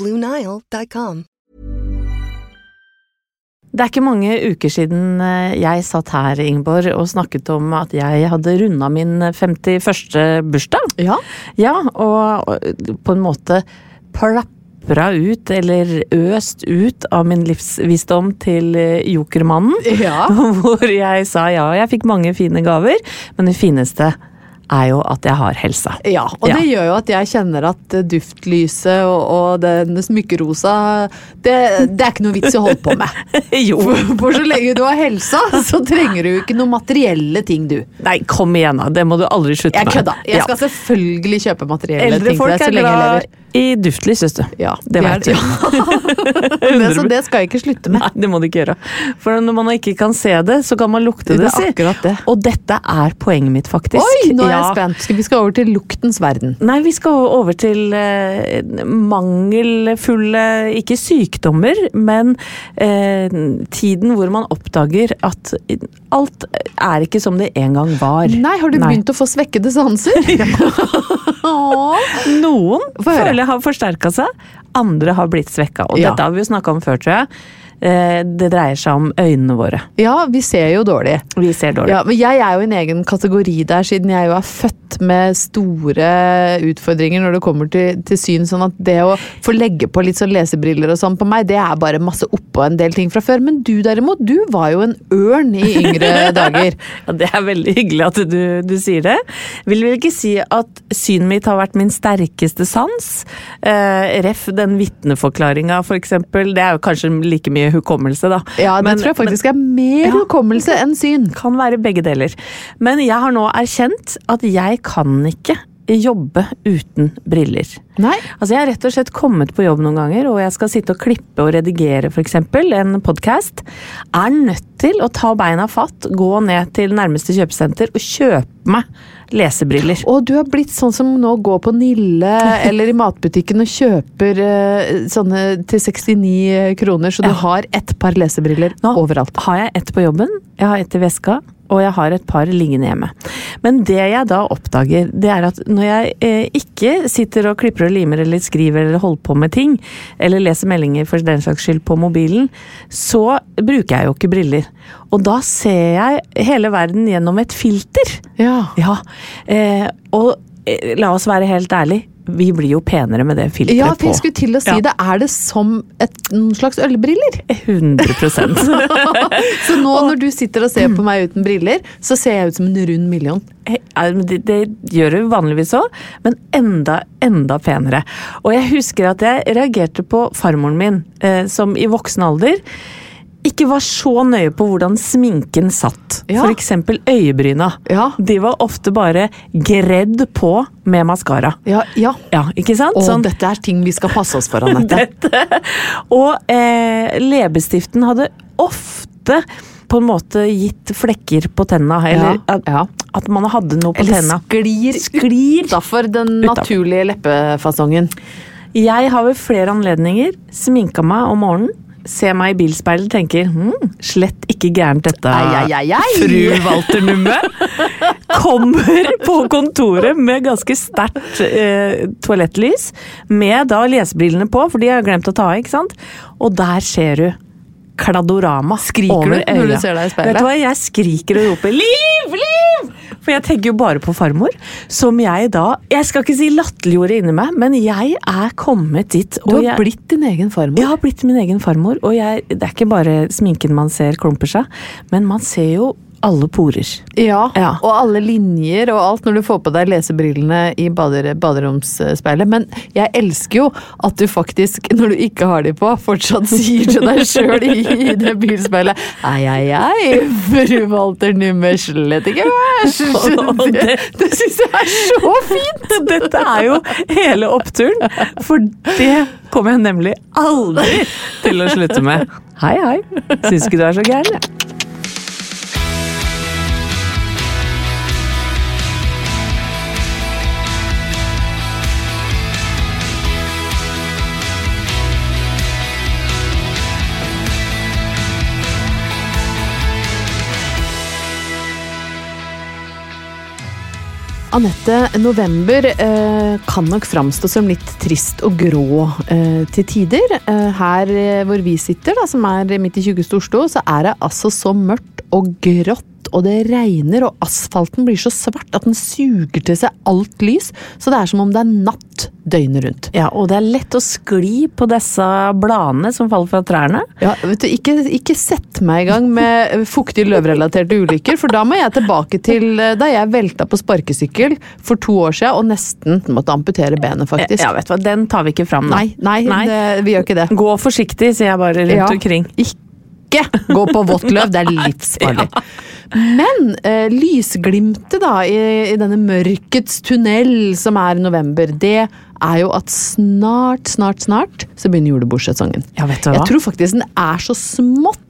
BlueNile.com. Det er ikke mange uker siden eh, jeg satt her, Ingeborg, og snakket om at jeg hadde runda min 51. bursdag. Ja. Ja, og og på en måte plapra ut, eller øst ut, av min livsvisdom til eh, Jokermannen. Ja. Hvor jeg sa ja, jeg fikk mange fine gaver, men det fineste er jo at jeg har helsa. Ja, og Ja. det gjør jo at jeg kjenner at eh, duftlyset og, og den smykkerosa det, det er ikke noe vits i å holde på med. jo. For, for så lenge du har helsa, så trenger du jo ikke noen materielle ting, du. Nei, kom igjen da, det må du aldri slutte Jeg med. kødda. Jeg Ja. skal selvfølgelig kjøpe materielle Eldre ting til folk deg så lenge jeg lever. I duftlys, vet du. Ja, det vet du. Det, så det skal jeg ikke slutte med. Nei, det må du ikke gjøre. For når man ikke kan se det, så kan man lukte det, Det er det. Og dette er poenget mitt, faktisk. Oi, nå er jeg spent. Skal vi skal over til luktens verden. Nei, vi skal over til eh, mangelfulle, ikke sykdommer, men eh, tiden hvor man oppdager at alt er ikke som det en gang var. Nei, har du begynt å få svekkede sanser? Åh. Noen føler jeg har forsterka seg, andre har blitt svekka. Og Ja. dette har vi jo snakka om før, tror jeg. Eh, det dreier seg om øynene våre. Ja, vi ser jo dårlig. Vi ser dårlig. Ja, men jeg er jo i en egen kategori der, siden jeg jo er født med store utfordringer når det kommer til, til syn. Sånn at det å få legge på litt sånn lesebriller og sånn på meg, det er bare masse oppå en del ting fra før. Men du derimot, du var jo en ørn i yngre dager. Ja, det er veldig hyggelig at du, du sier det. Vil vel ikke si at synet mitt har vært min sterkeste sans. Eh, ref den vitneforklaringa, for eksempel. Det er jo kanskje like mye hukommelse, da. Ja, det Men- tror jeg faktisk er mer Ja. hukommelse enn syn. Kan være begge deler. Men jeg har nå erkjent at jeg kan ikke jobbe uten briller. Nei. Altså Jeg har rett og slett kommet på jobb noen ganger, og jeg skal sitte og klippe og redigere f.eks. en podkast. Er nødt til å ta beina fatt, gå ned til nærmeste kjøpesenter og kjøpe meg lesebriller. Og du har blitt sånn som nå går på Nille eller i matbutikken og kjøper uh, sånne til 69 kroner, så du har ett par lesebriller Nå overalt. har jeg ett på jobben, jeg har ett i veska, og jeg har et par liggende hjemme. Men det jeg da oppdager, det er at når jeg eh, ikke sitter og klipper og limer eller skriver eller holder på med ting, eller leser meldinger for den slags skyld på mobilen, så bruker jeg jo ikke briller. Og da ser jeg hele verden gjennom et filter. Ja. Ja, eh, og eh, la oss være helt ærlig, vi blir jo penere med det filteret Ja, på. jeg skulle til å si Ja. det. Er det som et, noen slags ølbriller? 100% Så nå når du sitter og ser på meg uten briller, så ser jeg ut som en rund million. Ja, Det, det gjør du vanligvis òg, men enda, enda penere. Og jeg husker at jeg reagerte på farmoren min, eh, som i voksen alder ikke var så nøye på hvordan sminken satt. Ja. For eksempel øyebryna. Ja. De var ofte bare gredd på med maskara. Ja, ja. Ja, ikke sant? Og Sånn- dette er ting vi skal passe oss for, Anette. dette. Og eh, leppestiften hadde ofte på en måte gitt flekker på tenna, eller Ja, ja. at man hadde noe på Eller tenna. sklir Sklir. utafor den Utenfor. naturlige leppefasongen. Jeg har ved flere anledninger sminka meg om morgenen, ser meg i bilspeilet og tenker hm, slett ikke gærent dette, ai, ai, ai. fru Walter Numme. Kommer på kontoret med ganske sterkt eh, toalettlys, med da lesebrillene på, for de har jeg glemt å ta av, ikke sant? Og der ser du Kladorama Skriker over du når du øya. ser deg i speilet? Vet du hva, jeg skriker og roper 'liv, liv'! For jeg tenker jo bare på farmor, som jeg da Jeg skal ikke si latterliggjorde inni meg, men jeg er kommet dit. Du har jeg, blitt din egen farmor. jeg har blitt min egen farmor, og jeg, det er ikke bare sminken man ser klumper seg, men man ser jo alle porer. Ja, Ja. og alle linjer og alt når du får på deg lesebrillene i bader, baderomsspeilet. Men jeg elsker jo at du faktisk, når du ikke har de på, fortsatt sier til deg sjøl i, i det bilspeilet Ei, ei, ei, fru Walter Numme, slett ikke verst. Det, det- syns jeg er så fint! Dette er jo hele oppturen, for det kommer jeg nemlig aldri til å slutte med. Hei, hei. Syns ikke du er så gæren, jeg. Anette, november eh, kan nok framstå som litt trist og grå eh, til tider. Eh, her eh, hvor vi sitter, da, som er midt i tjukkeste Oslo, så er det altså så mørkt og grått. Og det regner, og asfalten blir så svart at den suger til seg alt lys. Så det er som om det er natt døgnet rundt. Ja, og det er lett å skli på disse bladene som faller fra trærne. Ja, vet du, ikke, ikke sett meg i gang med fuktige løvrelaterte ulykker, for da må jeg tilbake til da jeg velta på sparkesykkel for to år siden og nesten måtte amputere benet, faktisk. Ja, vet du hva, Den tar vi ikke fram nå. Nei, nei, Det, vi gjør ikke det. Gå forsiktig, sier jeg bare rundt Ja. omkring. Ikke gå på vått løv, det er livsfarlig. Men eh, lysglimtet da i, i denne mørkets tunnel som er november, det er jo at snart, snart, snart så begynner julebordsesongen. Ja, vet du hva? Jeg tror faktisk den er så smått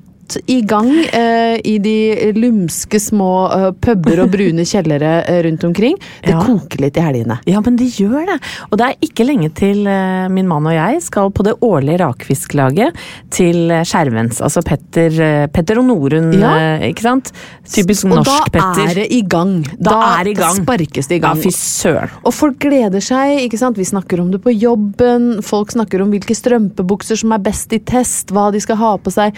i gang eh, i de lumske små eh, puber og brune kjellere eh, rundt omkring. Det Ja. koker litt i helgene. Ja, men det gjør det. Og det er ikke lenge til eh, min mann og jeg skal på det årlige rakfisklaget til eh, Skjervens. Altså Petter, Petter og Norun, Ja. ikke sant? Typisk og norsk da er det i gang. Da er det i gang. sparkes det i Ja, gang. fy søren. Og folk gleder seg, ikke sant? vi snakker om det på jobben, folk snakker om hvilke strømpebukser som er best i test, hva de skal ha på seg.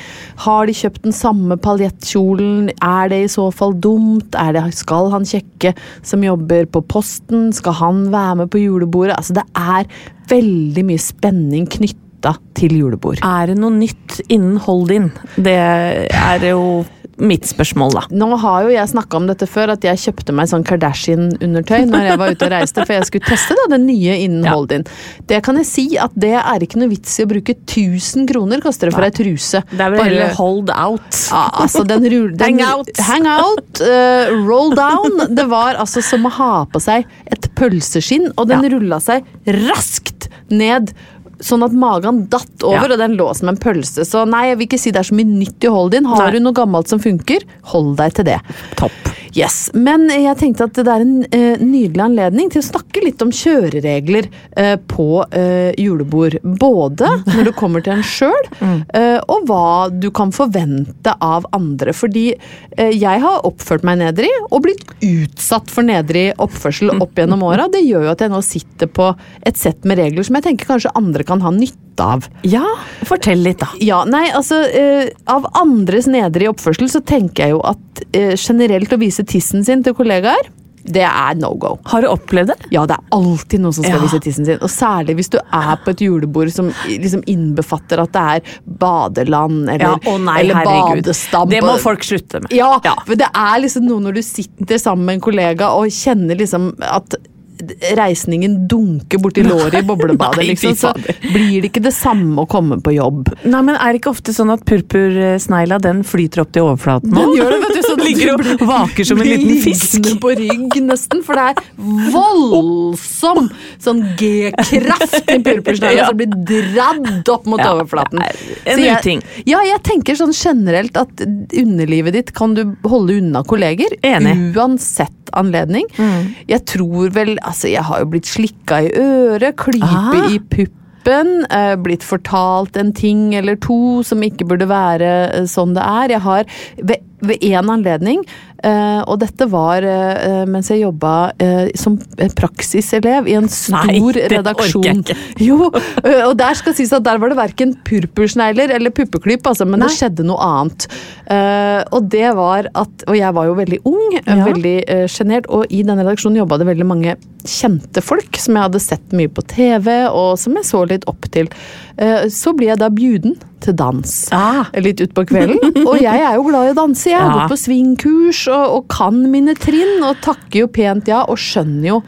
Har de kjøpt den samme paljettkjolen, er det i så fall dumt? Det, skal han kjekke som jobber på posten, skal han være med på julebordet? Altså det er veldig mye spenning knytta til julebord. Er det noe nytt innen hold-in? Det er jo mitt spørsmål, da. Nå har jo jeg snakka om dette før, at jeg kjøpte meg sånn Kardashian-undertøy når jeg var ute og reiste, for jeg skulle teste da, det nye innen Ja. hold-in. Det kan jeg si at det er ikke noe vits i å bruke 1000 kroner, koster det for ei truse. Det er vel Bare- hold out. Ja, altså den rull... Den, Hang out. Hang out, uh, roll down. Det var altså som å ha på seg et pølseskinn, og den Ja. rulla seg raskt ned. Sånn at magen datt over, Ja. og den lå som en pølse. Så nei, jeg vil ikke si det er så mye nytt i hold in. Har Nei. du noe gammelt som funker, hold deg til det. Topp. Yes, Men jeg tenkte at det er en uh, nydelig anledning til å snakke litt om kjøreregler uh, på uh, julebord. Både når det kommer til en sjøl, eh, og hva du kan forvente av andre. Fordi jeg har oppført meg nedrig, og blitt utsatt for nedrig oppførsel opp gjennom åra. Det gjør jo at jeg nå sitter på et sett med regler som jeg tenker kanskje andre kan ha nytte av. Ja, fortell litt, da. Ja, nei, altså uh, Av andres nedrige oppførsel så tenker jeg jo at uh, generelt å vise tissen sin til kollegaer, det er no go. Har du opplevd det? Ja, det er alltid noen som skal Ja. vise tissen sin. Og særlig hvis du er på et julebord som liksom innbefatter at det er badeland eller, å nei, eller badestamp. Det må folk slutte med. Ja, for det er liksom noe når du sitter sammen med en kollega og kjenner liksom at reisningen dunke borti låret i boblebadet, liksom, så blir det ikke det samme å komme på jobb. Nei, men er det ikke ofte sånn at purpursnegla den flyter opp til overflaten nå? Den gjør det, vet du, så den Ligger og vaker som en liten fisk. på rygg, nesten, for det er voldsom sånn G-kraft i purpursnegla Ja. som blir dradd opp mot Ja, overflaten. er en uting. Ja, jeg tenker sånn generelt at underlivet ditt kan du holde unna kolleger. Enig. Uansett anledning. Jeg tror vel Altså, jeg har jo blitt slikka i øret, klype Ah. i puppen. eh, blitt fortalt en ting eller to som ikke burde være eh, sånn det er. Jeg har ved, ved én anledning, eh, og dette var eh, mens jeg jobba eh, som praksiselev i en stor Nei, det orker jeg ikke. Jo, og der skal sies at der var det verken purpursnegler eller puppeklyp, altså, men det skjedde noe annet. Eh, og det var at Og jeg var jo veldig ung, Ja. veldig sjenert, og i den redaksjonen jobba det veldig mange kjente folk som jeg hadde sett mye på TV, og som jeg så litt opp til. Eh, så blir jeg da bjuden til dans. Ah. Litt utpå kvelden. Og jeg er jo glad i å danse. Jeg har Ja. gått på svingkurs og, og kan mine trinn, og takker jo pent ja, og skjønner jo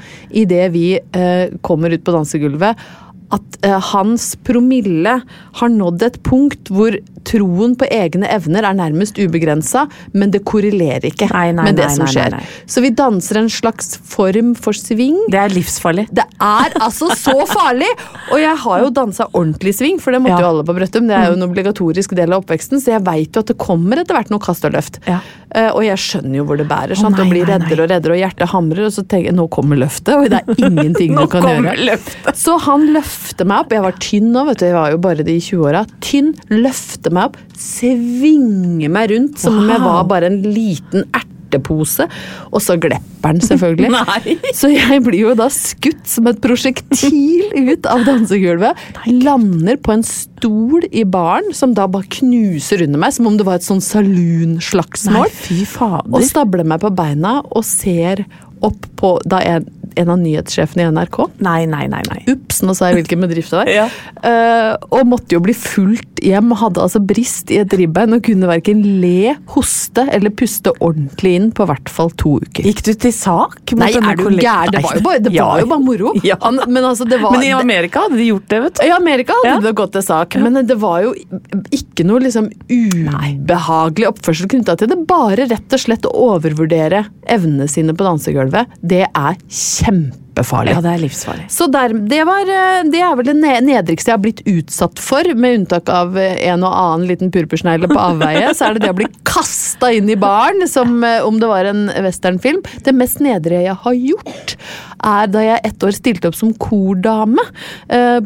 idet vi eh, kommer ut på dansegulvet at uh, hans promille har nådd et punkt hvor troen på egne evner er nærmest ubegrensa, men det korrelerer ikke Nei, nei, med det nei, som skjer. Så vi danser en slags form for sving. Det er livsfarlig. Det er altså så farlig! Og jeg har jo dansa ordentlig sving, for det måtte Ja. jo alle på Brøttum. Det er jo en obligatorisk del av oppveksten, så jeg veit jo at det kommer etter hvert noe kast og løft. Ja. Uh, og jeg skjønner jo hvor det bærer, sant? nei, og blir reddere og reddere, og hjertet hamrer, og så tenker jeg nå kommer løftet, og det er ingenting du kan gjøre. løftet. Så han løfter meg opp. Jeg var tynn nå, vet du. Jeg var jo bare de 20-åra. Tynn, løfter meg opp, svinger meg rundt som om jeg var bare en liten ertepose. Og så glepper den, selvfølgelig. Nei. Så jeg blir jo da skutt som et prosjektil ut av dansegulvet. Lander på en stol i baren som da bare knuser under meg, som om det var et sånn saloonslagsmål. Og stabler meg på beina og ser opp på da en, en av nyhetssjefene i NRK. Nei, nei, nei. nei. Ups, nå sa jeg hvilken bedrift det var. Ja. uh, og måtte jo bli fulgt hjem. Hadde altså brist i et ribbein og kunne verken le, hoste eller puste ordentlig inn på hvert fall to uker. Gikk du til sak? mot Nei, er du gæren? Det var jo bare, det Ja. var jo bare moro. Ja. Han, men altså, det var Men i Amerika hadde de gjort det, vet du. i Amerika hadde Ja. det gått til sak, men det var jo ikke noe liksom ubehagelig oppførsel knytta til det. Bare rett og slett å overvurdere evnene sine på dansegulvet. Det er kjempefarlig. Ja, det er livsfarlig. Så der, det, var, eh, det er vel det ne- nedrigste jeg har blitt utsatt for, med unntak av eh, en og annen liten purpursnegle på avveie. Så er det det å bli kasta inn i baren som eh, om det var en westernfilm. Det mest nedre jeg har gjort, er da jeg ett år stilte opp som kordame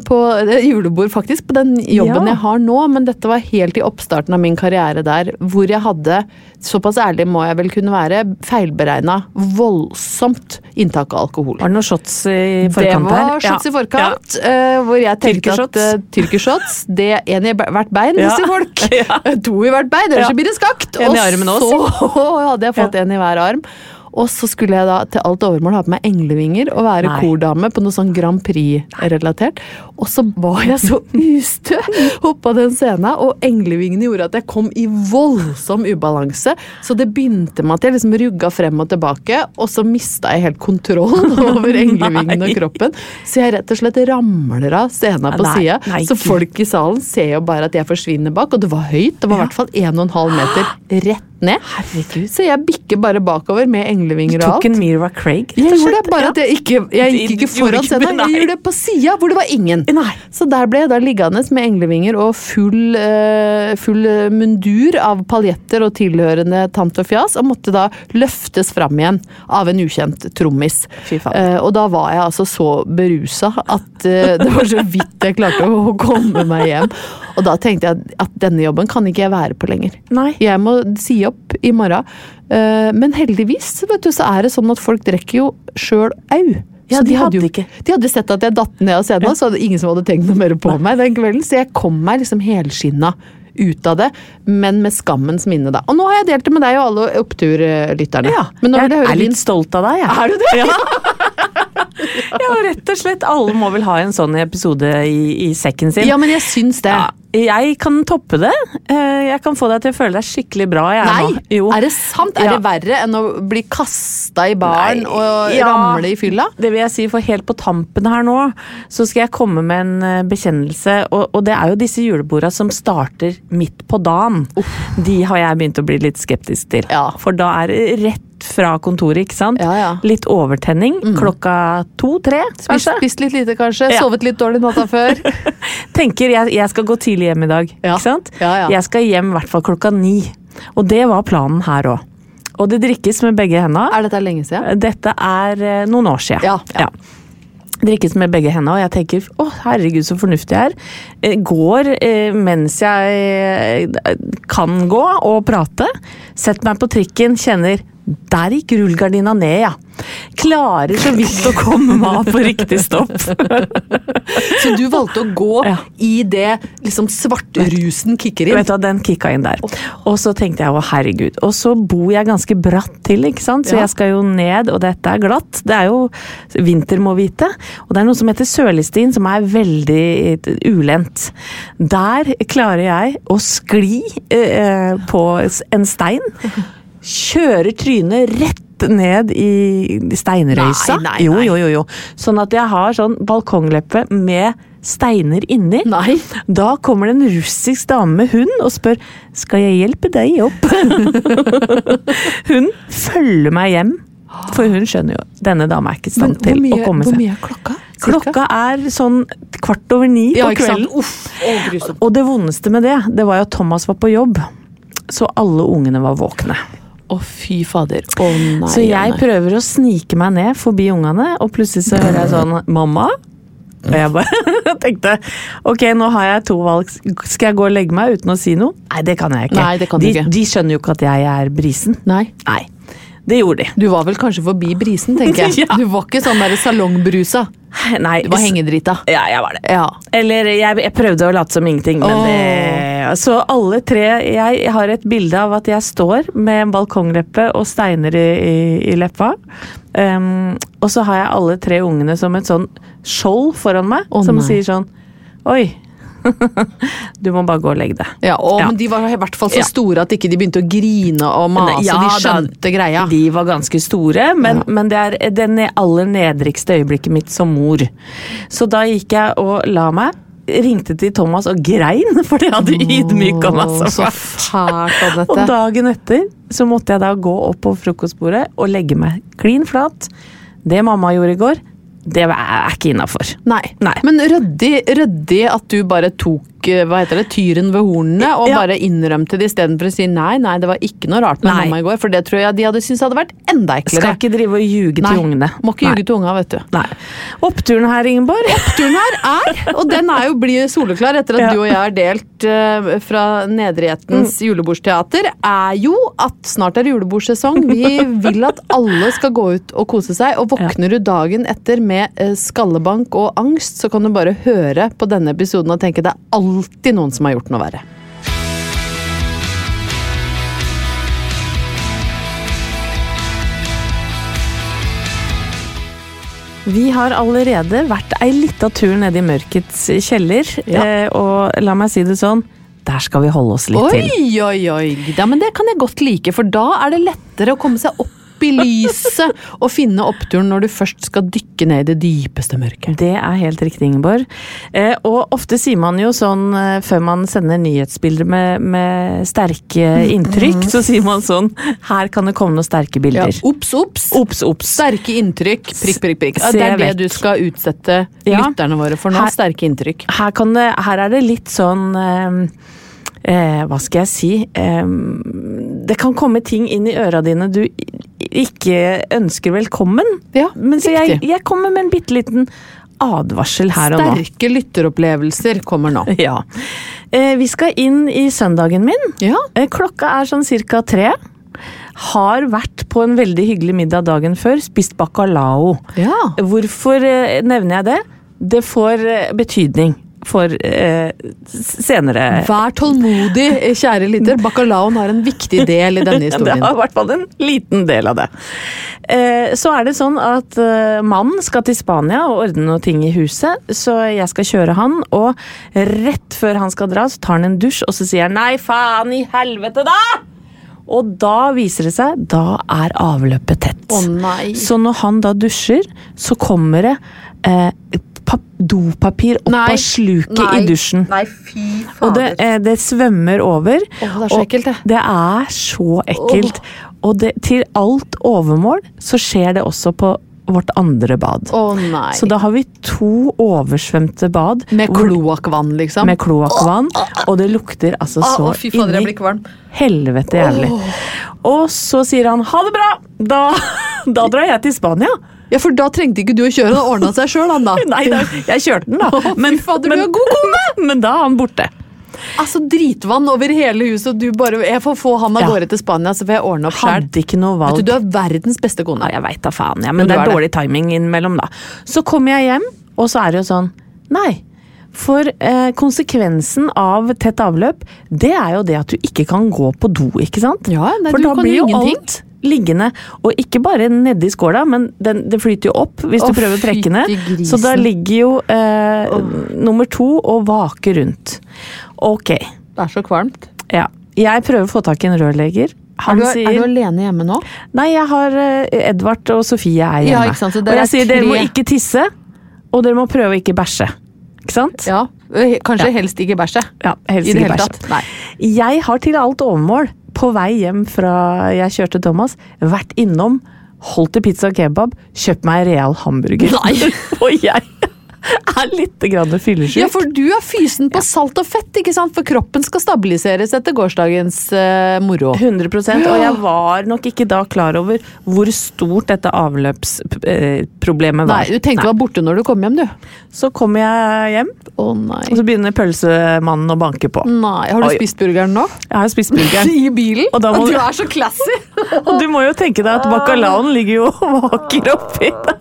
på julebord, faktisk. På den jobben Ja. jeg har nå, men dette var helt i oppstarten av min karriere der, hvor jeg hadde, såpass ærlig må jeg vel kunne være, feilberegna voldsomt inntak av alkohol. Var det noen shots i forkant her. Det var shots Ja. i forkant, eh, hvor jeg tenkte at uh, tyrkershots Det er en i hvert bein, Ja. sier folk. Ja. To i hvert bein, ellers Ja. blir det skakt. Også, så hadde jeg fått en i hver arm. Og så skulle jeg da til alt overmål ha på meg englevinger og være Nei. kordame på noe sånn Grand Prix-relatert. Og så var jeg så ustø Hoppa den scenen, og englevingene gjorde at jeg kom i voldsom ubalanse. Så det begynte med at jeg liksom rugga frem og tilbake, og så mista jeg helt kontroll over englevingene og kroppen. Så jeg rett og slett ramler av scenen på sida. Så folk i salen ser jo bare at jeg forsvinner bak, og det var høyt. Det var i Ja. hvert fall 1,5 meter rett ned. Herregud. Så jeg bikker bare bakover med englevinger og alt. Du Tok en Mira Craig, Jeg gjorde det, bare at jeg ikke Jeg gikk ikke foran scenen, jeg gjorde det på sida, hvor det var ingen. Nei. Så der ble jeg da liggende med englevinger og full, eh, full eh, mundur av paljetter og tilhørende tant og fjas, og måtte da løftes fram igjen av en ukjent trommis. Eh, og da var jeg altså så berusa at det var så vidt jeg klarte å komme meg hjem. Og da tenkte jeg at, denne jobben kan ikke jeg være på lenger. Nei. Jeg må si opp i morgen. Eh, men heldigvis vet du, så er det sånn at folk drikker jo sjøl au. Ja, Så de hadde jo, ikke. De hadde sett at jeg datt ned av scenen, så hadde ingen som hadde tenkt noe mer på meg den kvelden. Så jeg kom meg liksom helskinna ut av det, men med skammens minne, da. Og nå har jeg delt det med deg og alle oppturlytterne. Ja, jeg er din litt stolt av deg, jeg. Er du det? Ja, rett og slett. Alle må vel ha en sånn episode i, i sekken sin. Ja, men jeg syns det. Ja, jeg kan toppe det. Eh, Jeg kan få deg til å føle deg skikkelig bra. Jeg, Nei, er det sant? Er Ja. det verre enn å bli kasta i baren Nei, og ja. ramle i fylla? Det vil jeg si, for helt på tampen her nå, så skal jeg komme med en eh, bekjennelse. Og, og det er jo disse juleborda som starter midt på dagen. De har jeg begynt å bli litt skeptisk til. Ja. For da er det rett fra kontoret, ikke sant? Ja, ja. Litt overtenning. Klokka to-tre, kanskje. spist litt lite, kanskje? Ja. Sovet litt dårlig natta før? Tenker jeg, jeg skal gå tidlig hjem i dag, ikke sant? Jeg skal hjem i hvert fall klokka ni. Og det var planen her òg. Og det drikkes med begge henda. Er dette lenge siden? Dette er eh, noen år siden. Ja, ja. Drikkes med begge hendene, og jeg tenker å herregud så fornuftig jeg er. Eh, Går eh, mens jeg eh, kan gå og prate. Setter meg på trikken, kjenner der gikk rullegardina ned, ja. Klarer så vidt å komme meg av på riktig stopp. Så du valgte å gå Ja. i det liksom svartrusen kicker inn? Vet du hva, Den kicka inn der. Og så tenkte jeg å herregud. Og så bor jeg ganske bratt til, ikke sant. Så Ja. jeg skal jo ned, og dette er glatt. Det er jo vinter må vite. Og det er noe som heter Sørlistien, som er veldig ulendt. Der klarer jeg å skli eh, på en stein. Kjører trynet rett ned i steinrøysa. Nei, nei, nei. jo, jo, jo. Sånn at jeg har sånn balkongleppe med steiner inni. Nei. Da kommer det en russisk dame med hund og spør skal jeg hjelpe deg opp. hun følger meg hjem, for hun skjønner jo denne dama er ikke i stand til mye, å komme hvor mye er klokka? Cirka? Klokka er sånn kvart over ni på kvelden. Uff. Og det vondeste med det, det var jo at Thomas var på jobb. Så alle ungene var våkne. Å, fy fader. Å nei. så jeg prøver å snike meg ned forbi ungene, og plutselig så hører jeg sånn 'mamma'. Og jeg bare tenkte ok, nå har jeg to valg. Skal jeg gå og legge meg uten å si noe? Nei, det kan jeg ikke. Nei, det kan de, ikke. de skjønner jo ikke at jeg er brisen. Nei. Nei, det gjorde de. Du var vel kanskje forbi brisen, tenker jeg. Ja. Du var ikke sånn der salongbrusa. Nei, Du var hengedrita. Ja, jeg var det. Ja. Eller jeg, jeg prøvde å late som ingenting, men det Så alle tre Jeg har et bilde av at jeg står med en balkongleppe og steiner i, i, i leppa. Um, og så har jeg alle tre ungene som et sånn skjold foran meg, oh, som nei. sier sånn Oi. du må bare gå og legge deg. Ja, og, Ja. Men de var i hvert fall så store at ikke de begynte å grine og mase. Ja, de da- skjønte greia. De var ganske store, men, men det er det aller nedrigste øyeblikket mitt som mor. Så da gikk jeg og la meg. Ringte til Thomas og grein, for det hadde ydmyka meg så fælt. Og dagen etter så måtte jeg da gå opp på frokostbordet og legge meg klin flat. Det mamma gjorde i går, det er ikke innafor. Nei. Nei. Men ryddig, at du bare tok hva heter det, tyren ved hornene og Ja. bare innrømte det istedenfor å si nei, nei, det var ikke noe rart med Nei. mamma i går. For det tror jeg de hadde syntes hadde vært enda eklere. Skal ikke drive og ljuge nei, til ungene. Må ikke ljuge til unga, vet du. Nei. Oppturen her, Ingeborg. Oppturen her er, og den er jo blir soleklar etter at Ja. du og jeg har delt uh, fra Nedrighetens Mm. julebordsteater, er jo at snart er julebordsesong. Vi vil at alle skal gå ut og kose seg. Og våkner du dagen etter med uh, skallebank og angst, så kan du bare høre på denne episoden og tenke det er alltid noen som har gjort noe verre. Vi har allerede vært ei lita tur nede i mørkets kjeller, Ja. eh, og la meg si det sånn, der skal vi holde oss litt Oi, til. oi, oi. Ja, men det kan jeg godt like, for da er det lettere å komme seg opp i lyset og finne oppturen når du først skal dykke ned i det dypeste mørket. Det er helt riktig, Ingeborg. Eh, og ofte sier man jo sånn eh, før man sender nyhetsbilder med, med sterke inntrykk, så sier man sånn Her kan det komme noen sterke bilder. Ja. Ops, ops! Ops, ops. Sterke inntrykk, prikk, prikk, prikk. Ja, det er det vekk. du skal utsette Ja. lytterne våre for nå. Her- Sterke inntrykk. Her, kan det, her er det litt sånn eh, eh, Hva skal jeg si eh, Det kan komme ting inn i øra dine du ikke ønsker velkommen. Ja, Men så jeg, jeg kommer med en bitte liten advarsel her og nå. Sterke lytteropplevelser kommer nå. Ja. Eh, vi skal inn i søndagen min. Ja. Eh, klokka er sånn cirka tre. Har vært på en veldig hyggelig middag dagen før, spist bacalao. ja. Hvorfor eh, nevner jeg det? Det får eh, betydning. For eh, senere Vær tålmodig, kjære lytter. Bacalaoen har en viktig del i denne historien. Det har i hvert fall en liten del av det. Eh, Så er det sånn at eh, mannen skal til Spania og ordne noe ting i huset, så jeg skal kjøre han, og rett før han skal dra, så tar han en dusj, og så sier han 'nei, faen i helvete, da'! Og da viser det seg, da er avløpet tett. Å nei. Så når han da dusjer, så kommer det eh, dopapir opp Nei. av sluket Nei. i dusjen. Nei, fy Og det, eh, det svømmer over. Oh, det er så ekkelt, det. Det er så ekkelt. Og det, til alt overmål så skjer det også på vårt andre bad. Oh, nei. Så da har vi to oversvømte bad. Med kloakkvann, liksom? Med kloakkvann. Og det lukter altså så oh, fy fader, inni helvete jævlig. Og så sier han ha det bra! Da, da drar jeg til Spania. Ja, for da trengte ikke du å kjøre, han ordna seg sjøl, han da. Nei, da, jeg kjørte den, da. Men, fader, du er god kone! Men da er han borte. Altså, dritvann over hele huset, og du bare Jeg får få han av Ja. gårde til Spania, så får jeg ordne opp sjøl. Du, du er verdens beste kone. Ja, jeg veit da faen, ja, Men men det er dårlig det. timing innimellom, da. Så kommer jeg hjem, og så er det jo sånn Nei. For eh, konsekvensen av tett avløp, det er jo det at du ikke kan gå på do, ikke sant? Ja, nei, For du da kan blir jo ingenting. alt liggende. Og ikke bare nedi skåla, men den, det flyter jo opp hvis du prøver å trekke ned. Så da ligger jo eh, nummer to og vaker rundt. Ok, Det er så kvalmt. ja. Jeg prøver å få tak i en rørlegger. Er du, sier er du alene hjemme nå? Nei, jeg har eh, Edvard og Sofie er hjemme. Ja, sant, og jeg er sier dere må ikke tisse, og dere må prøve å ikke bæsje. Ikke sant? Ja. øh, Kanskje Ja. helst ikke bæsje. Ja, helst I det ikke hele tatt. Nei. Jeg har til alt overmål, på vei hjem fra jeg kjørte Thomas, vært innom, holdt til pizza og kebab, kjøpt meg real hamburger. Nei. og jeg er litt fyllesyk. Ja, for du er fysen på salt og fett, ikke sant? For kroppen skal stabiliseres etter gårsdagens uh, moro. 100% og jeg var nok ikke da klar over hvor stort dette avløpsproblemet var. Nei, du tenkte du var borte når du kom hjem, du. Så kommer jeg hjem, oh, nei. og så begynner pølsemannen å banke på. Nei, Har du Oi. spist burgeren nå? Jeg har spist burgeren. I bilen? Og må- du er så classy! Og du må jo tenke deg at bacalaoen ligger jo og vaker oppi der.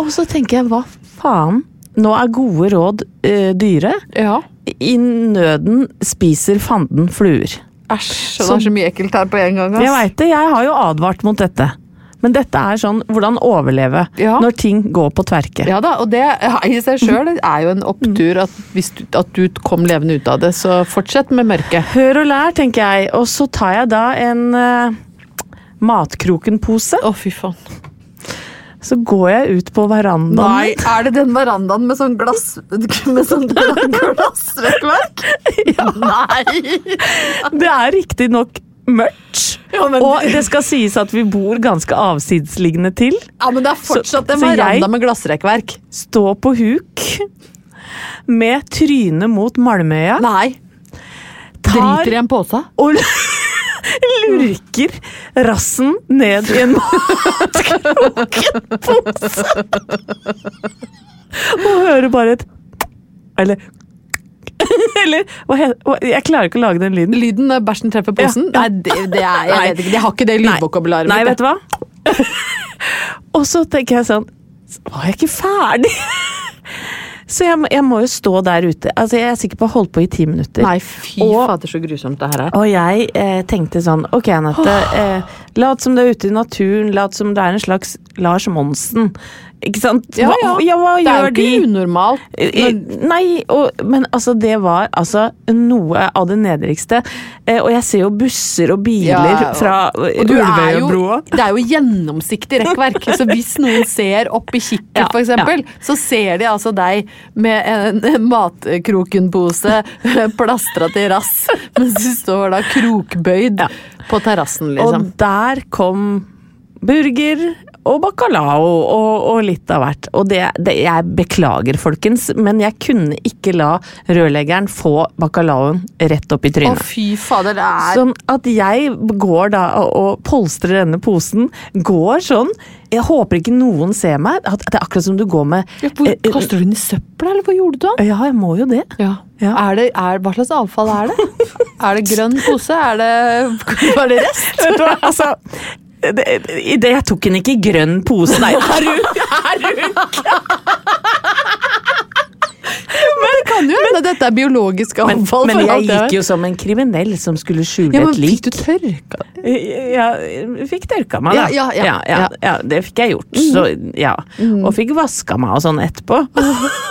Og så tenker jeg, hva faen? Nå er gode råd eh, dyre. Ja. I nøden spiser fanden fluer. Æsj, det er så mye ekkelt her på en gang. ass. Jeg veit det, jeg har jo advart mot dette. Men dette er sånn hvordan overleve Ja. når ting går på tverke. Ja da, og det i seg sjøl er jo en opptur at, du, at du kom levende ut av det, så fortsett med mørket. Hør og lær, tenker jeg. Og så tar jeg da en uh, matkrokenpose. Å, fy faen. Så går jeg ut på verandaen. Nei, er det den verandaen med sånn glass Med sånn glassrekkverk? ja. Nei! Det er riktignok mørkt. Ja, men- Og det skal sies at vi bor ganske avsidesliggende til. Ja, men det er fortsatt en Så- jeg- veranda med glassrekkverk. Stå på huk med trynet mot Malmøya. Nei. Tar Driter i en pose? og lurker rassen ned i en matkrokenpose. Og hører bare et Eller Eller Jeg klarer ikke å lage den lyden. Lyden når bæsjen treffer posen? Ja. Nei, det, det er, jeg vet ikke, De har ikke det lydvokabularet Nei, vet du hva? og så tenker jeg sånn Var jeg ikke ferdig? Så jeg, jeg må jo stå der ute. Altså, jeg er sikker på å holde på i ti minutter. Nei, fy Og- fader, så grusomt det her er. Og jeg eh, tenkte sånn Ok, Anette. Eh, lat som du er ute i naturen. Lat som du er en slags Lars Monsen. Ikke sant? Ja, ja. Hva, ja, hva Det er jo jo de? ikke unormalt. Når... Nei, og, men altså, det var altså noe av det nedrigste. Eh, og jeg ser jo busser og biler Ja, fra er Ulvøyabroa. det er jo gjennomsiktig rekkverk, så hvis noen ser opp i kikket Ja, eksempel, så ser de altså deg med en matkrokenpose plastra til rass, mens du står da krokbøyd på terrassen, liksom. Og der kom burger og bacalao og, og litt av hvert. Og det, det Jeg beklager, folkens, men jeg kunne ikke la rørleggeren få bacalaoen rett opp i trynet. Å, fy fader, det er Sånn at jeg går da og, polstrer denne posen, går sånn Jeg håper ikke noen ser meg. At det er akkurat som du går med ja, hvor, eh, eh, Kaster du den i søpla, eller hva gjorde du da? Ja, jeg må jo det. Ja. Ja. Er det, er, hva slags avfall er det? er det grønn pose? Er det, var det rest? Vet du hva, altså det, det, Jeg tok den ikke i grønn pose, nei. Er kan jo hende dette er biologisk avfall. men men jeg gikk jo som en kriminell som skulle skjule ja, men et lik. Fikk du tørka? Ja, fikk tørka meg, da. Ja, ja, ja, ja, det fikk jeg gjort. Så, ja. Og fikk vaska meg og sånn etterpå.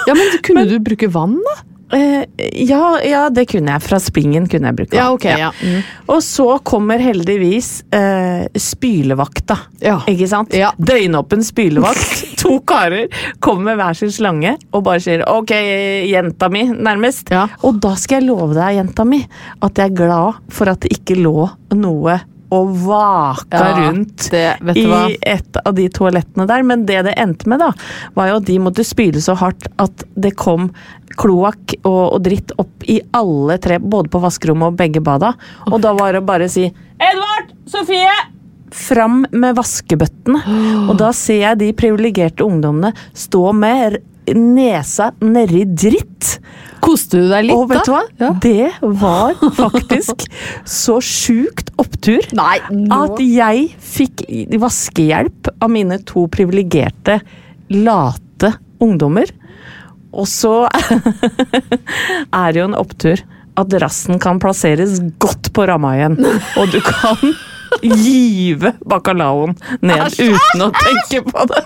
Ja, men Kunne du bruke vann, da? Eh, ja, ja, det kunne jeg. Fra springen kunne jeg bruke. Ja, okay, ok, ja. Mm. Og så kommer heldigvis uh, spylevakta. Ja. Ikke sant? Døgnåpen spylevakt. to karer kommer med hver sin slange og bare sier 'ok, jenta mi', nærmest. Og da skal jeg love deg, jenta mi, at jeg er glad for at det ikke lå noe og vaka Ja, rundt det- vet i hva? et av de toalettene der. Men det det endte med, da, var jo at de måtte spyle så hardt at det kom kloakk og, og dritt opp i alle tre, både på vaskerommet og begge bada. Og da var det bare å si 'Edvard! Sofie!' Fram med vaskebøttene. Og da ser jeg de privilegerte ungdommene stå med nesa nedi dritt. Koste du deg litt, Og vet du hva? Ja. Det var faktisk så sjukt opptur Nei, at jeg fikk vaskehjelp av mine to privilegerte, late ungdommer. Og så er det jo en opptur at rassen kan plasseres godt på ramma igjen. Og du kan give bacalaoen ned uten å tenke på det.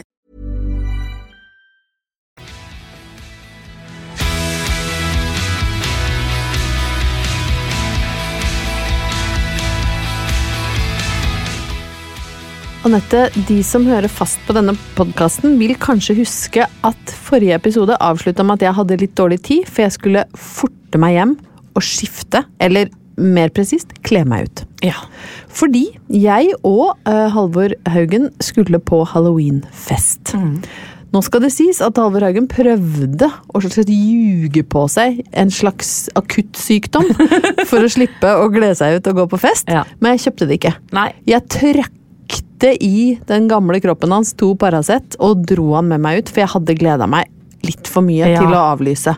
Anette, de som hører fast på denne podkasten, vil kanskje huske at forrige episode avslutta med at jeg hadde litt dårlig tid, for jeg skulle forte meg hjem og skifte, eller mer presist, kle meg ut. Ja. Fordi jeg og uh, Halvor Haugen skulle på halloweenfest. Nå skal det sies at Halvor Haugen prøvde å slags ljuge på seg en slags akuttsykdom for å slippe å glede seg ut og gå på fest, Ja. men jeg kjøpte det ikke. Nei. Jeg trøkte i den gamle kroppen hans to Paracet og dro han med meg ut, for jeg hadde gleda meg litt for mye Ja. til å avlyse.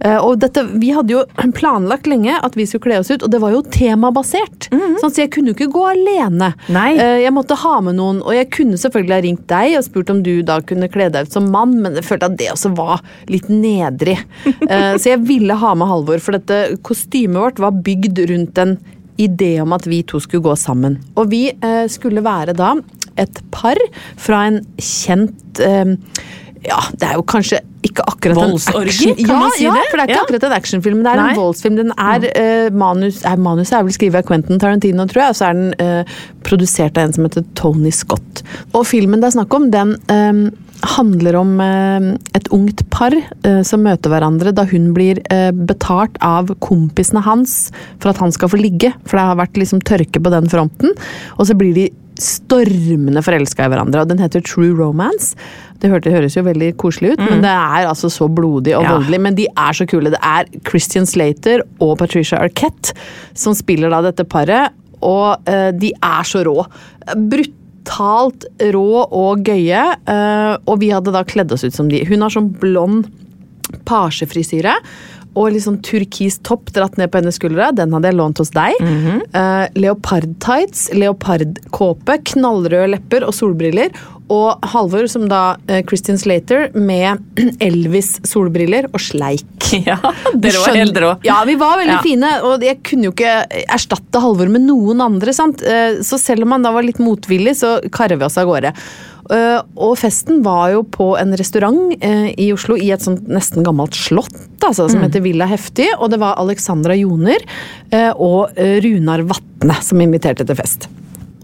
Eh, og dette, Vi hadde jo planlagt lenge at vi skulle kle oss ut, og det var jo temabasert. Sånn, så jeg kunne jo ikke gå alene. Nei. Eh, jeg måtte ha med noen, og jeg kunne selvfølgelig ha ringt deg og spurt om du da kunne kle deg ut som mann, men jeg følte at det også var litt nedrig. Eh, så jeg ville ha med Halvor, for dette kostymet vårt var bygd rundt en idé om at vi to skulle gå sammen. Og vi eh, skulle være da et par fra en kjent eh, ja, det er jo kanskje ikke akkurat action... kan ja, man si ja, det? for det er ikke Ja. akkurat en actionfilm. Det er Nei. en voldsfilm. Den er uh, manus, er, Manuset er vel skrevet av Quentin Tarantino, tror jeg, og så er den uh, produsert av en som heter Tony Scott. Og filmen det er snakk om, den um, handler om eh, et ungt par eh, som møter hverandre da hun blir eh, betalt av kompisene hans for at han skal få ligge, for det har vært liksom tørke på den fronten. Og så blir de stormende forelska i hverandre, og den heter True Romance. Det høres jo veldig koselig ut, men det er altså så blodig og Ja. voldelig. Men de er så kule. Det er Christian Slater og Patricia Arquette som spiller da dette paret, og uh, de er så rå. Brutalt rå og gøye, eh, og vi hadde da kledd oss ut som de. Hun har sånn blond pasjefrisyre. Og litt sånn turkis topp dratt ned på hennes skuldre. Den hadde jeg lånt hos deg. Eh, leopardtights, leopardkåpe, knallrøde lepper og solbriller. Og Halvor, som da eh, Christian Slater, med Elvis-solbriller og sleik. Ja, dere var helt rå. Ja, vi var veldig Ja. fine, og jeg kunne jo ikke erstatte Halvor med noen andre. sant? Eh, Så selv om han da var litt motvillig, så karrer vi oss av gårde. Eh, Og festen var jo på en restaurant i Oslo, i et sånt nesten gammelt slott, altså, Mm. som heter Villa Heftig. Og det var Alexandra Joner og Runar Vatne som inviterte til fest.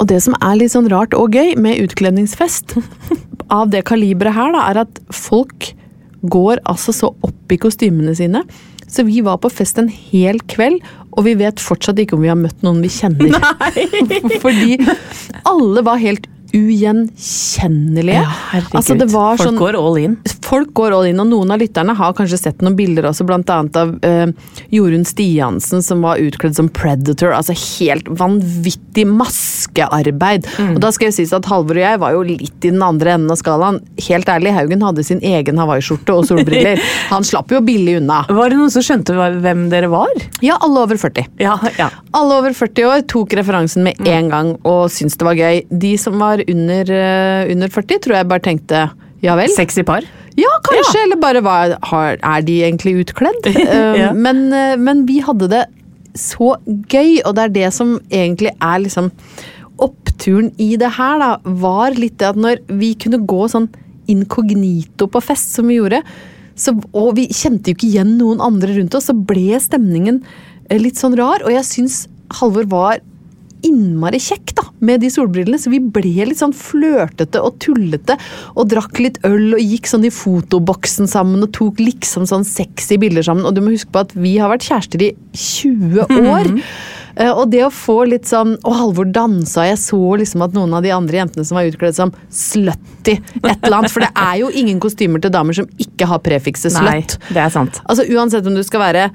Og det som er litt sånn rart og gøy med utkledningsfest av det kaliberet her, da, er at folk går altså så opp i kostymene sine. Så vi var på fest en hel kveld, og vi vet fortsatt ikke om vi har møtt noen vi kjenner. Fordi alle var helt ugjenkjennelige. Ja, herregud. altså, det var Folk sånn, går all in. Folk går all in, og noen av lytterne har kanskje sett noen bilder også, blant annet av eh, Jorunn Stiansen som var utkledd som Predator. Altså helt vanvittig maskearbeid. Mm. Og da skal jeg sies at Halvor og jeg var jo litt i den andre enden av skalaen. Helt ærlig, Haugen hadde sin egen hawaiiskjorte og solbriller. Han slapp jo billig unna. Var det noen som skjønte hvem dere var? Ja, alle over 40. Ja, ja. Alle over 40 år tok referansen med en gang og syntes det var gøy. De som var under, eh, under 40, tror jeg bare tenkte ja vel. Sexy par. Ja, kanskje, eller bare var, har, er de egentlig utkledd? Eh, Ja. men, eh, men vi hadde det så gøy, og det er det som egentlig er liksom Oppturen i det her, da, var litt det at når vi kunne gå sånn inkognito på fest, som vi gjorde, så, og vi kjente jo ikke igjen noen andre rundt oss, så ble stemningen eh, litt sånn rar, og jeg syns Halvor var innmari kjekk da, med de solbrillene, så vi ble litt sånn flørtete og tullete og drakk litt øl og gikk sånn i fotoboksen sammen og tok liksom sånn sexy bilder sammen. Og du må huske på at vi har vært kjærester i 20 år. Eh, Og det å få litt sånn Og Halvor dansa, jeg så liksom at noen av de andre jentene som var utkledd som slutty, et eller annet. For det er jo ingen kostymer til damer som ikke har prefikset Nei, slut. det er sant. Altså Uansett om du skal være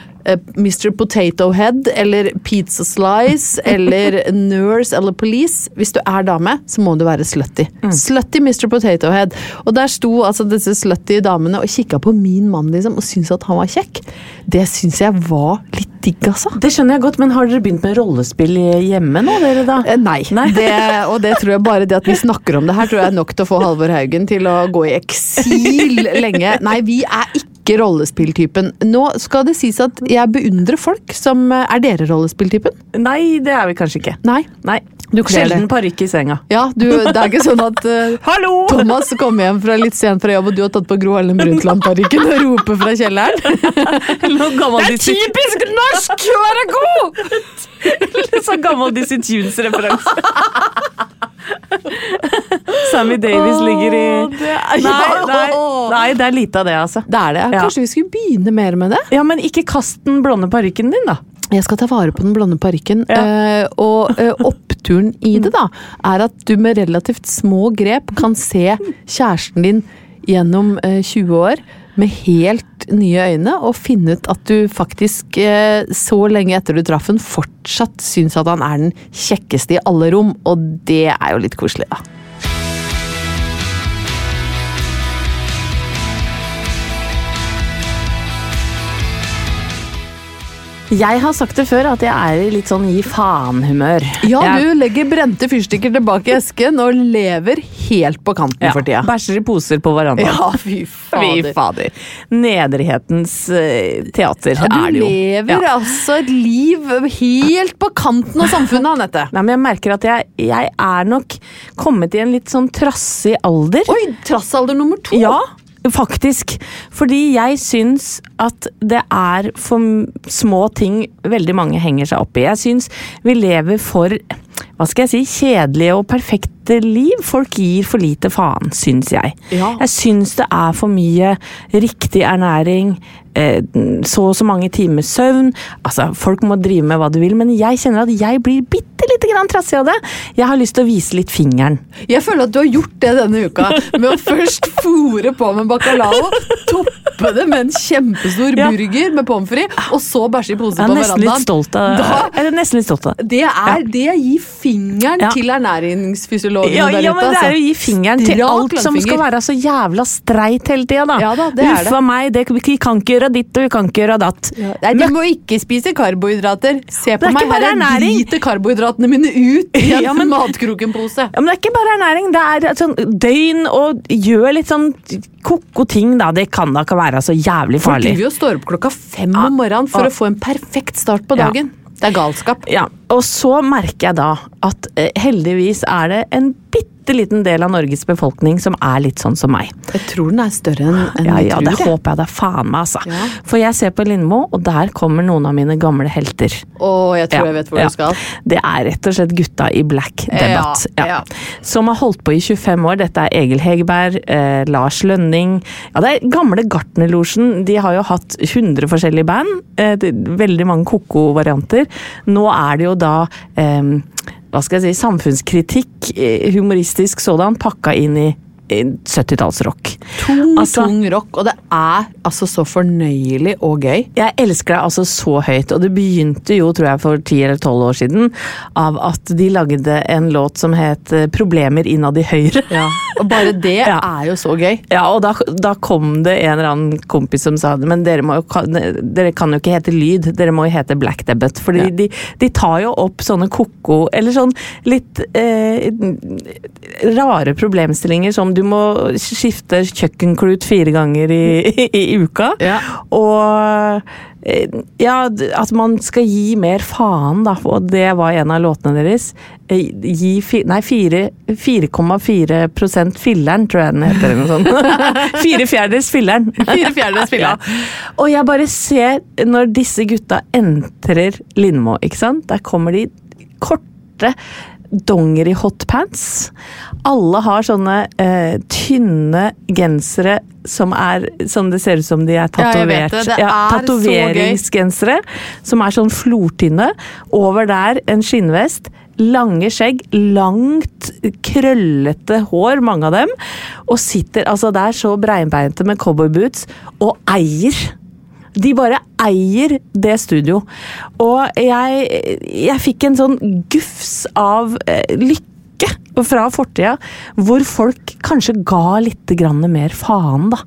Mr. Potato Head eller Pizza Slice eller Nurse eller Police, hvis du er dame, så må du være slutty. Slutty Mr. Potato Head. Og der sto altså disse slutty damene og kikka på min mann liksom, og syntes at han var kjekk. Det syns jeg var litt digg, altså. Det skjønner jeg godt, men har dere begynt med rollespill hjemme nå, dere da? Eh, Nei. Det, og det tror jeg bare det at vi snakker om det her, tror jeg er nok til å få Halvor Haugen til å gå i eksil lenge. Nei, vi er ikke rollespilltypen. Nå skal det sies at jeg beundrer folk som eh, Er dere rollespilltypen? Nei, det er vi kanskje ikke. Nei. Nei. Sjelden parykk i senga. Ja, du, det er ikke sånn at uh! Thomas kommer hjem fra litt sent fra jobb, og du har tatt på Gro Harlem Brundtland-parykken og roper fra kjelleren. Det er typisk norsk å være god! Sånn gammel Dizzie Tunes-referanse. Sammy Davis ligger i nei, nei, nei, det er lite av det, altså. Det er det. Ja. Kanskje vi skulle begynne mer med det? Ja, Men ikke kast den blonde parykken din, da. Jeg skal ta vare på den blonde parykken. Ja. Uh, og eh, oppturen i det da, er at du med relativt små grep kan se kjæresten din gjennom eh, 20 år med helt nye øyne, og finne ut at du faktisk eh, så lenge etter du traff den, fortsatt syns at han er den kjekkeste i alle rom. Og det er jo litt koselig, da. Jeg har sagt det før at jeg er i litt sånn gi faen-humør. Ja, du legger brente fyrstikker tilbake i esken og lever helt på kanten ja, for tida. Bæsjer i poser på verandaen. Ja, fy Fy fader. Nederhetens eh, teater Ja, er det jo. Du lever Ja. altså et liv helt på kanten av samfunnet, Anette. Nei, men jeg merker at jeg, jeg er nok kommet i en litt sånn trassig alder. Oi, trassalder nummer to. Ja, faktisk. Fordi jeg syns at det er for små ting veldig mange henger seg opp i. Jeg syns vi lever for hva skal jeg si, kjedelige og perfekte liv. Folk gir for lite faen, syns jeg. Ja. Jeg syns det er for mye riktig ernæring, eh, så og så mange timers søvn. Altså, Folk må drive med hva du vil, men jeg kjenner at jeg blir bitte lite grann trassig av det. Jeg har lyst til å vise litt fingeren. Jeg føler at du har gjort det denne uka, med å først fòre på med bacalao, toppe det med en kjempestor Ja. burger med pommes frites, og så bæsje i pose på er verandaen. Jeg er nesten litt stolt av det. det er det jeg gi fingeren Ja. til ernæringsfysiologene Ja, der ja, ute. men det er jo å gi altså. fingeren til Strak alt som skal være så jævla streit hele tida, da. Ja da, det er Uff det. a meg, det, vi kan ikke gjøre ditt, og vi kan ikke gjøre datt. Nei, du må ikke spise karbohydrater. Se på er meg, her er driter karbohydratene mine ut i en Ja, men- matkrokenpose. Ja, men det er ikke bare ernæring, det er sånn døgn og gjør litt sånn ko-ko ting, da. Det kan da ikke være så jævlig Folk farlig. driver jo og står opp klokka fem om morgenen for Ja. å få en perfekt start på Ja. dagen. Det er galskap. Ja, og så merker jeg da at eh, heldigvis er det en bitte liten del av Norges befolkning som er litt sånn som meg. Jeg tror den er større enn en Ja, ja, det håper jeg det er faen meg, altså. Ja. For jeg ser på Lindmo, og der kommer noen av mine gamle helter. Å, jeg tror Ja, jeg vet hvor ja. du skal. Det er rett og slett gutta i black-debatt. Ja, ja. Som har holdt på i 25 år. Dette er Egil Hegerberg, eh, Lars Lønning Ja, det er gamle Gartnerlosjen. De har jo hatt 100 forskjellige band. Eh, veldig mange koko-varianter. Nå er det jo da eh, hva skal jeg si, samfunnskritikk, eh, humoristisk sådan, pakka inn i 70-tallsrock. Tung, Altså- tung rock, og det er altså så fornøyelig og gøy. Jeg elsker deg altså så høyt, og det begynte jo, tror jeg, for 10 eller 12 år siden, av at de lagde en låt som het eh, 'Problemer innad i Høyre'. Og bare det Ja. er jo så gøy. Ja, og da, da kom det en eller annen kompis som sa det, men dere, må jo, dere kan jo ikke hete Lyd, dere må jo hete Black Debut. Fordi Ja. de, de tar jo opp sånne ko-ko, eller sånn litt eh, rare problemstillinger som du må skifte kjøkkenklut fire ganger i, i, i uka. Ja. Og eh, ja, at man skal gi mer faen, da. Og det var en av låtene deres. Eh, Gi fi, nei, 4,4 prosent filleren, tror jeg den heter. Eller noe sånt. Fire fjerdedels filleren. Fire fjerdedels filleren. Ja. Og jeg bare ser, når disse gutta entrer Lindmo, ikke sant. Der kommer de korte dongeri hotpants. Alle har sånne eh, tynne gensere som er som det ser ut som de er Ja, tatovert. det. Det er så Tatoveringsgensere som er sånn flortynne. Over der en skinnvest. Lange skjegg, langt, krøllete hår, mange av dem. Og sitter altså der så breinbeinte med cowboyboots og eier. De bare eier det studio. Og jeg, jeg fikk en sånn gufs av eh, lykke fra fortida, hvor folk kanskje ga litt mer faen, da.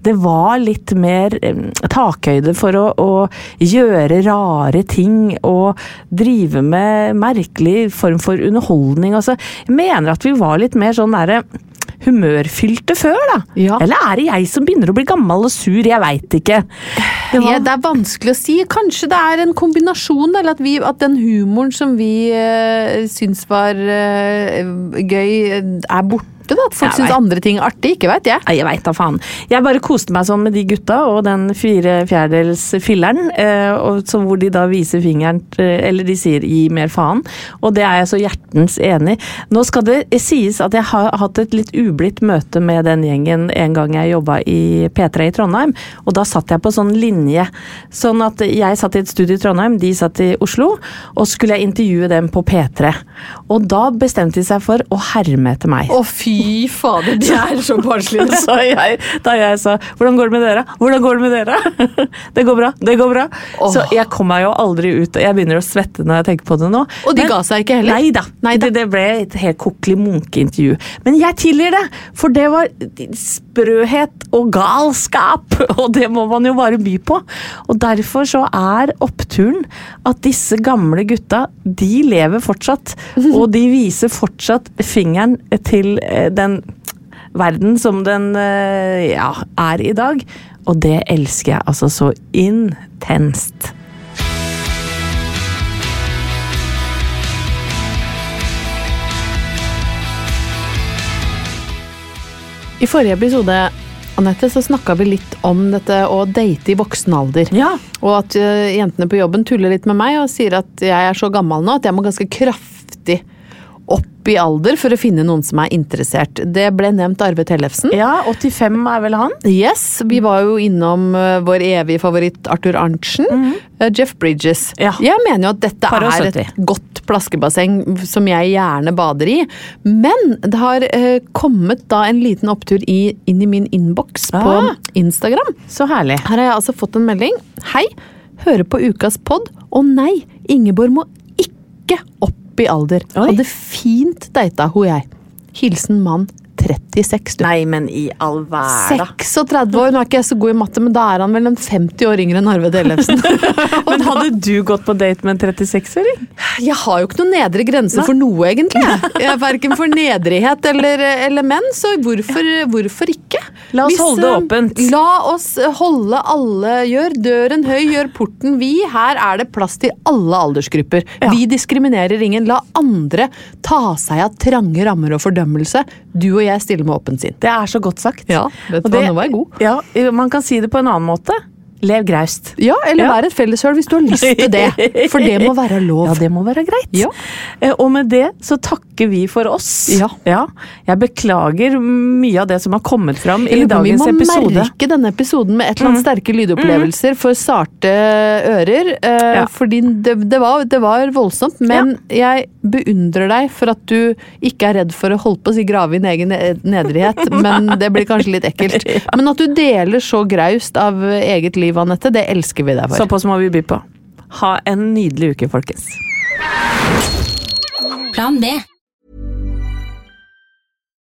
Det var litt mer eh, takhøyde for å, å gjøre rare ting og drive med merkelig form for underholdning. Altså, jeg mener at vi var litt mer sånn derre humørfylte før, da. Ja. Eller er det jeg som begynner å bli gammel og sur? Jeg veit ikke. Det var- Ja, det er vanskelig å si. Kanskje det er en kombinasjon, eller at, vi, at den humoren som vi uh, syns var eh, gøy, eh, er borte. Da. At folk syns andre ting er artig. Ikke veit jeg. Nei, jeg veit da faen. Jeg bare koste meg sånn med de gutta og den fire fjerdedels filleren, eh, og så hvor de da viser fingeren eh, Eller de sier 'gi mer faen', og det er jeg så hjertens enig. Nå skal det sies at jeg har hatt et litt ublidt møte med den gjengen en gang jeg jobba i P3 i Trondheim, og da satt jeg på sånn linje. Sånn at jeg satt i et studio i Trondheim, de satt i Oslo, og skulle jeg intervjue dem på P3. Og da bestemte de seg for å herme etter meg. Å, fy fader, de er så barnslige. Så jeg, da jeg sa 'hvordan går det med dere'? Hvordan går det med dere? det går bra, det går bra. Oh. Så jeg kom meg jo aldri ut. Jeg begynner å svette når jeg tenker på det nå. Og de ga seg ikke heller? Nei da. Det, det ble et helt kokkelig munke-intervju. Men jeg tilgir det, for det var sprøhet og galskap. Og det må man jo bare by på. Og derfor så er oppturen at disse gamle gutta, de lever fortsatt. Og de viser fortsatt fingeren til eh, den verden som den eh, ja, er i dag. Og det elsker jeg altså så intenst. I forrige episode Annette, så snakka vi litt om dette å date i voksen alder. Ja. Og at eh, jentene på jobben tuller litt med meg og sier at jeg er så gammel nå at jeg må ganske kraftig opp i alder for å finne noen som er interessert. Det ble nevnt Arve Tellefsen. Ja, 85 er vel han? Yes, vi var jo innom uh, vår evige favoritt Arthur Arntzen. uh, Jeff Bridges. Ja. Jeg mener jo at dette er et godt plaskebasseng som jeg gjerne bader i. Men det har eh, kommet da en liten opptur i, inn i min innboks Ah. på Instagram. Så herlig. Her har jeg altså fått en melding. Hei, hører på ukas pod. Å nei, Ingeborg må ikke opp i alder. Oi. Hadde fint data hun jeg. Hilsen mann 36, du. Nei, men i all verden. 36 år, nå er ikke jeg så god i matte, men da er han vel en 50 år yngre enn Arve Tellefsen. Men hadde du gått på date med en 36-åring? Jeg har jo ikke noen nedre grense Nei. for noe, egentlig. Jeg er Verken for nedrighet eller, eller menn, så hvorfor, hvorfor ikke? La oss holde det eh, åpent. La oss holde alle Gjør døren høy, gjør porten vid. Her er det plass til alle aldersgrupper. Ja. Vi diskriminerer ingen. La andre ta seg av trange rammer og fordømmelse. Du og jeg stiller med åpent sinn. Det er så godt sagt. Ja, vet du hva, nå var jeg god. Ja, man kan si det på en annen måte. Lev graust. Ja, eller Ja. vær et felleshøl hvis du har lyst til det. For det må være lov. Ja, det må være greit. Ja. Eh, Og med det så takker vi for oss. Ja. Jeg beklager mye av det som har kommet fram i dagens episode. vi må episode. Mm. merke denne episoden med et eller annet sterke lydopplevelser for sarte ører. eh, Ja. Fordi det, det, var, det var voldsomt, men jeg beundrer deg for at du ikke er redd for å holde på å si grave i din egen ne- nedrighet, men det blir kanskje litt ekkelt. Men at du deler så graust av eget liv, Anette, det elsker vi deg for. Såpass må vi by på. Ha en nydelig uke, folkens. Plan B.